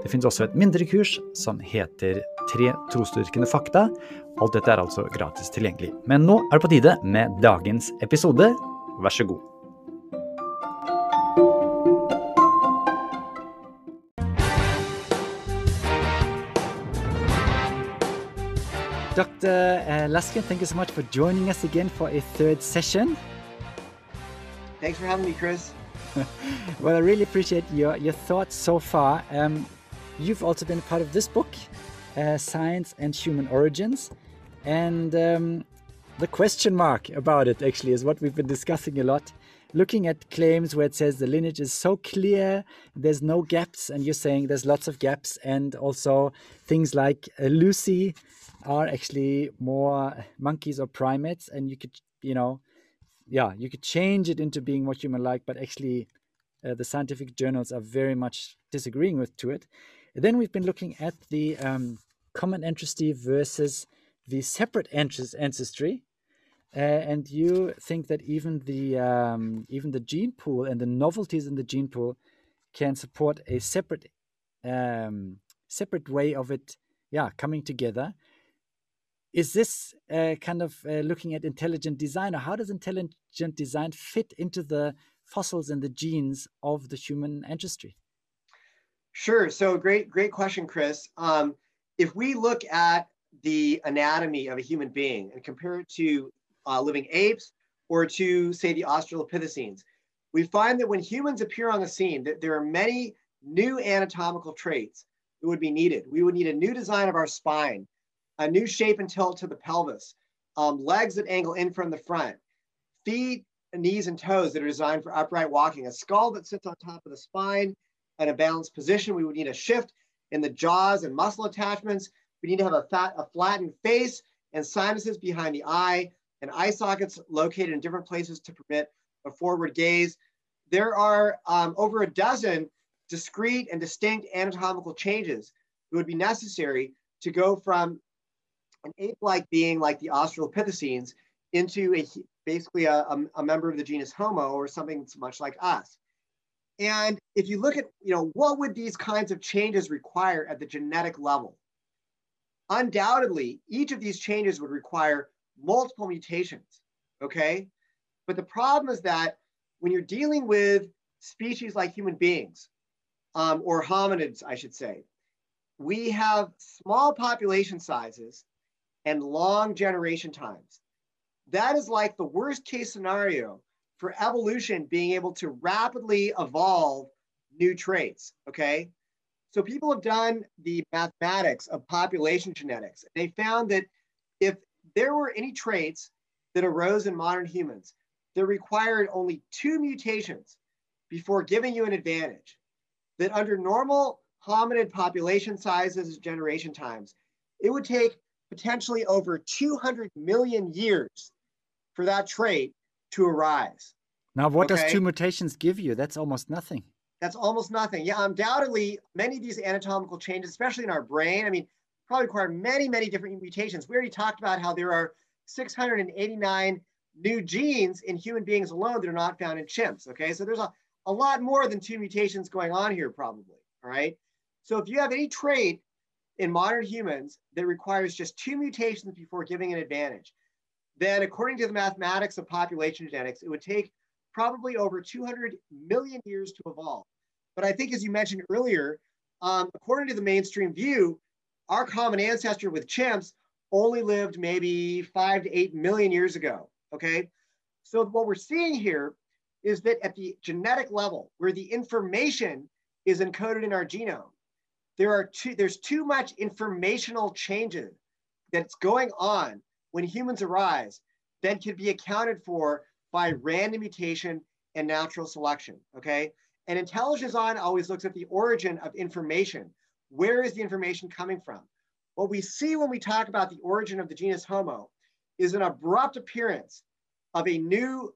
Det finnes også et mindre kurs som heter Tre trosdyrkende fakta. Alt dette er altså gratis tilgjengelig. Men nå er det på tide med dagens episode. Vær så god. Dr. Uh, Laskin, thank you so much for joining us again for a third session. Thanks for having me, Chris. well, I really appreciate your, your thoughts so far. Um, you've also been a part of this book, uh, Science and Human Origins. And um, the question mark about it actually is what we've been discussing a lot. Looking at claims where it says the lineage is so clear, there's no gaps, and you're saying there's lots of gaps, and also things like uh, Lucy are actually more monkeys or primates, and you could, you know, yeah, you could change it into being more human-like, but actually, uh, the scientific journals are very much disagreeing with to it. Then we've been looking at the um, common ancestry versus the separate ancestry. Uh, and you think that even the um, even the gene pool and the novelties in the gene pool can support a separate um, separate way of it, yeah, coming together. Is this uh, kind of uh, looking at intelligent design, or how does intelligent design fit into the fossils and the genes of the human ancestry? Sure. So great, great question, Chris. Um, if we look at the anatomy of a human being and compare it to uh, living apes or to, say, the Australopithecines, we find that when humans appear on the scene, that there are many new anatomical traits that would be needed. We would need a new design of our spine, a new shape and tilt to the pelvis, um, legs that angle in from the front, feet, knees, and toes that are designed for upright walking, a skull that sits on top of the spine, at a balanced position. We would need a shift in the jaws and muscle attachments. We need to have a, fat, a flattened face and sinuses behind the eye and eye sockets located in different places to permit a forward gaze. There are um, over a dozen discrete and distinct anatomical changes that would be necessary to go from an ape-like being like the Australopithecines into a basically a, a, member of the genus Homo or something that's much like us. And if you look at, you know, what would these kinds of changes require at the genetic level? Undoubtedly, each of these changes would require multiple mutations, okay? But the problem is that when you're dealing with species like human beings, um, or hominids, I should say, we have small population sizes and long generation times. That is like the worst case scenario for evolution being able to rapidly evolve new traits, okay? So people have done the mathematics of population genetics. They found that if there were any traits that arose in modern humans that required only two mutations before giving you an advantage, that under normal hominid population sizes, generation times, it would take potentially over 200 million years for that trait to arise. Now, what okay? does two mutations give you? That's almost nothing. That's almost nothing. Yeah, undoubtedly, many of these anatomical changes, especially in our brain, I mean, probably require many, many different mutations. We already talked about how there are 689 new genes in human beings alone that are not found in chimps. Okay, so there's a, a lot more than two mutations going on here, probably. All right. So if you have any trait in modern humans that requires just two mutations before giving an advantage, then according to the mathematics of population genetics, it would take probably over 200 million years to evolve. But I think, as you mentioned earlier, um, according to the mainstream view, our common ancestor with chimps only lived maybe five to eight million years ago. Okay. So what we're seeing here is that at the genetic level, where the information is encoded in our genome, there are too, there's too much informational changes that's going on when humans arise then can be accounted for by random mutation and natural selection, okay? And intelligence design always looks at the origin of information. Where is the information coming from? What we see when we talk about the origin of the genus Homo is an abrupt appearance of a new,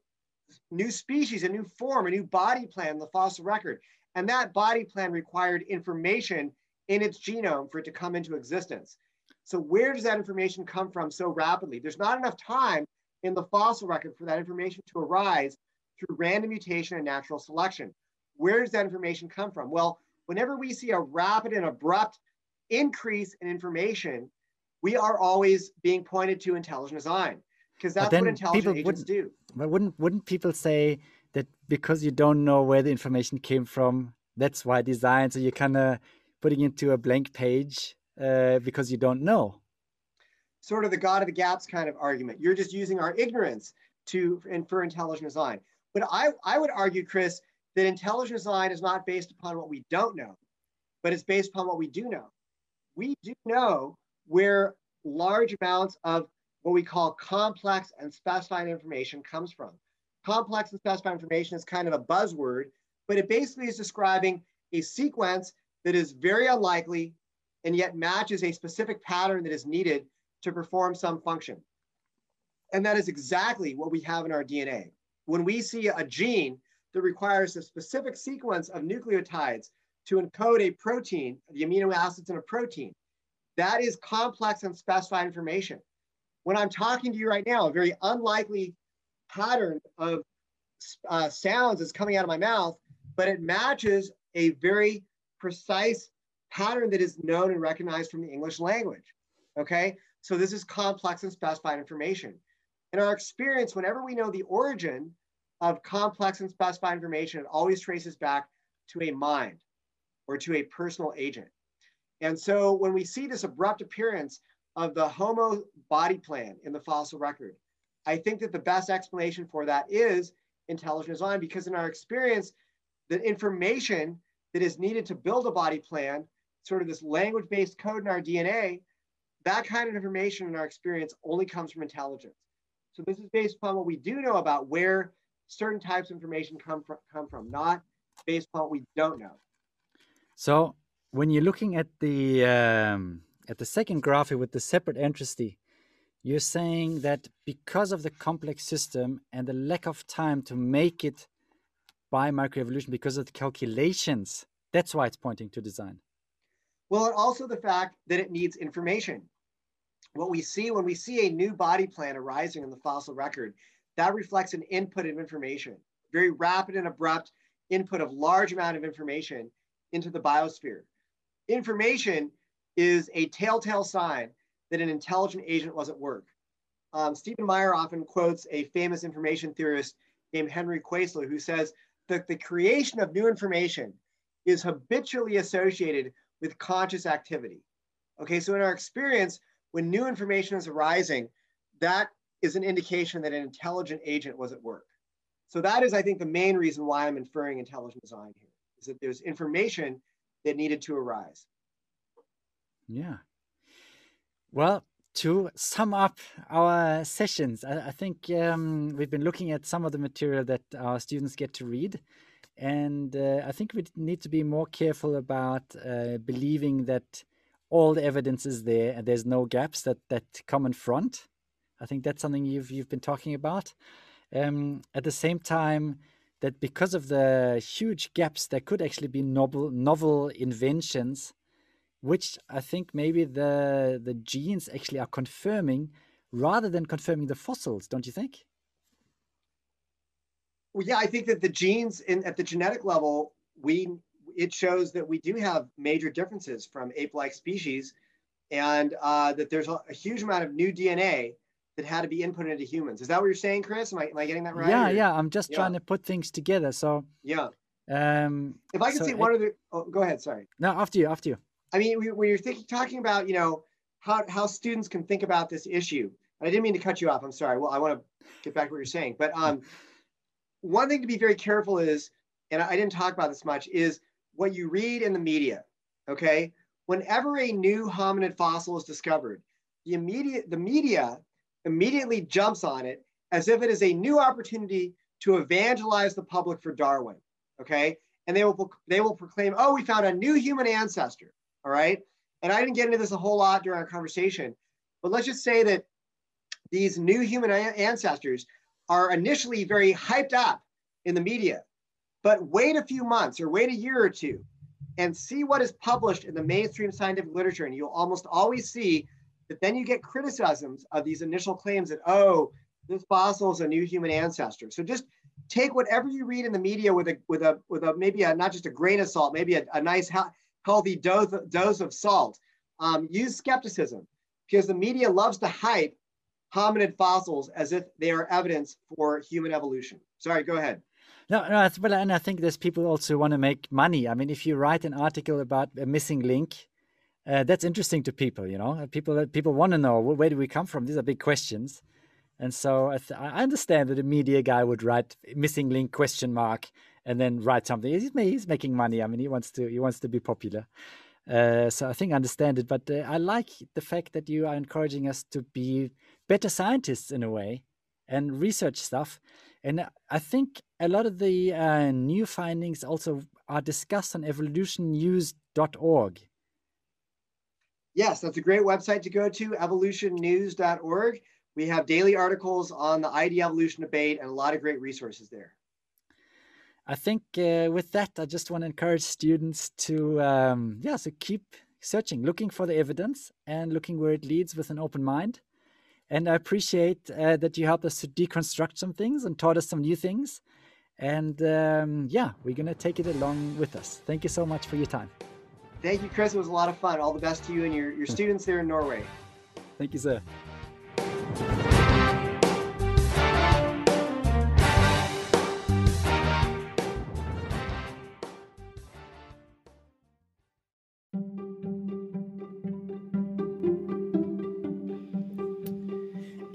new species, a new form, a new body plan in the fossil record. And that body plan required information in its genome for it to come into existence. So where does that information come from so rapidly? There's not enough time in the fossil record for that information to arise through random mutation and natural selection. Where does that information come from? Well, whenever we see a rapid and abrupt increase in information, we are always being pointed to intelligent design because that's what intelligent agents do. But wouldn't wouldn't people say that because you don't know where the information came from, that's why design? So you're kind of putting into a blank page uh, because you don't know. Sort of the God of the gaps kind of argument. You're just using our ignorance to infer intelligent design. But I, I would argue, Chris, that intelligent design is not based upon what we don't know, but it's based upon what we do know. We do know where large amounts of what we call complex and specified information comes from. Complex and specified information is kind of a buzzword, but it basically is describing a sequence that is very unlikely and yet matches a specific pattern that is needed to perform some function. And that is exactly what we have in our DNA. When we see a gene that requires a specific sequence of nucleotides to encode a protein, the amino acids in a protein, that is complex and specified information. When I'm talking to you right now, a very unlikely pattern of uh, sounds is coming out of my mouth, but it matches a very precise pattern that is known and recognized from the English language. Okay, so this is complex and specified information. In our experience, whenever we know the origin of complex and specified information, it always traces back to a mind or to a personal agent. And so when we see this abrupt appearance of the Homo body plan in the fossil record, I think that the best explanation for that is intelligent design because in our experience, the information that is needed to build a body plan, sort of this language-based code in our DNA, that kind of information in our experience only comes from intelligence. So this is based upon what we do know about where certain types of information come from, come from not based upon what we don't know. So when you're looking at the um, at the second graph with the separate entropy, you're saying that because of the complex system and the lack of time to make it by microevolution, because of the calculations, that's why it's pointing to design. Well, and also the fact that it needs information. What we see when we see a new body plan arising in the fossil record, that reflects an input of information, very rapid and abrupt input of large amount of information into the biosphere information is a telltale sign that an intelligent agent was at work. Um, Stephen Meyer often quotes a famous information theorist named Henry Quastler, who says that the creation of new information is habitually associated with conscious activity. Okay, so in our experience, when new information is arising, that is an indication that an intelligent agent was at work. So that is, I think, the main reason why I'm inferring intelligent design here, is that there's information that needed to arise. Yeah. Well, to sum up our sessions, I, I think um, we've been looking at some of the material that our students get to read. And uh, I think we need to be more careful about uh, believing that all the evidence is there and there's no gaps that, that come in front. I think that's something you've, you've been talking about. Um, at the same time, that because of the huge gaps, there could actually be novel novel inventions, which I think maybe the the genes actually are confirming rather than confirming the fossils. Don't you think? Well, yeah, I think that the genes in at the genetic level, we it shows that we do have major differences from ape-like species, and uh, that there's a, a huge amount of new DNA that had to be input into humans. Is that what you're saying, Chris? Am I, am I getting that right? Yeah, or? yeah. I'm just yeah. trying to put things together. So yeah. Um, if I can so say one other, oh, go ahead. Sorry. No, after you. After you. I mean, when you're thinking, talking about, you know, how how students can think about this issue. I didn't mean to cut you off. I'm sorry. Well, I want to get back to what you're saying, but um, one thing to be very careful is, and I didn't talk about this much, is what you read in the media. Okay, whenever a new hominid fossil is discovered, the immediate the media immediately jumps on it as if it is a new opportunity to evangelize the public for Darwin. Okay. And they will they will proclaim, oh, we found a new human ancestor. All right. And I didn't get into this a whole lot during our conversation, but let's just say that these new human ancestors are initially very hyped up in the media, but wait a few months or wait a year or two and see what is published in the mainstream scientific literature, and you'll almost always see that then you get criticisms of these initial claims that, oh, this fossil is a new human ancestor. So just take whatever you read in the media with a with a with a maybe a not just a grain of salt, maybe a, a nice healthy dose dose of salt. Um, use skepticism because the media loves to hype hominid fossils as if they are evidence for human evolution. Sorry, go ahead. No, no, but and I think there's people also want to make money. I mean, if you write an article about a missing link, uh, that's interesting to people. You know, people people want to know well, where do we come from. These are big questions, and so I, I, understand that a media guy would write missing link question mark and then write something. He's, he's making money. I mean, he wants to he wants to be popular. Uh, so I think I understand it, but uh, I like the fact that you are encouraging us to be better scientists in a way and research stuff. And I think a lot of the uh, new findings also are discussed on evolutionnews.org. Yes, that's a great website to go to, evolutionnews.org. We have daily articles on the ID evolution debate and a lot of great resources there. I think uh, with that, I just want to encourage students to, um, yeah, so keep searching, looking for the evidence and looking where it leads with an open mind. And I appreciate uh, that you helped us to deconstruct some things and taught us some new things. And um, yeah, we're going to take it along with us. Thank you so much for your time. Thank you, Chris. It was a lot of fun. All the best to you and your, your students there in Norway. Thank you, sir.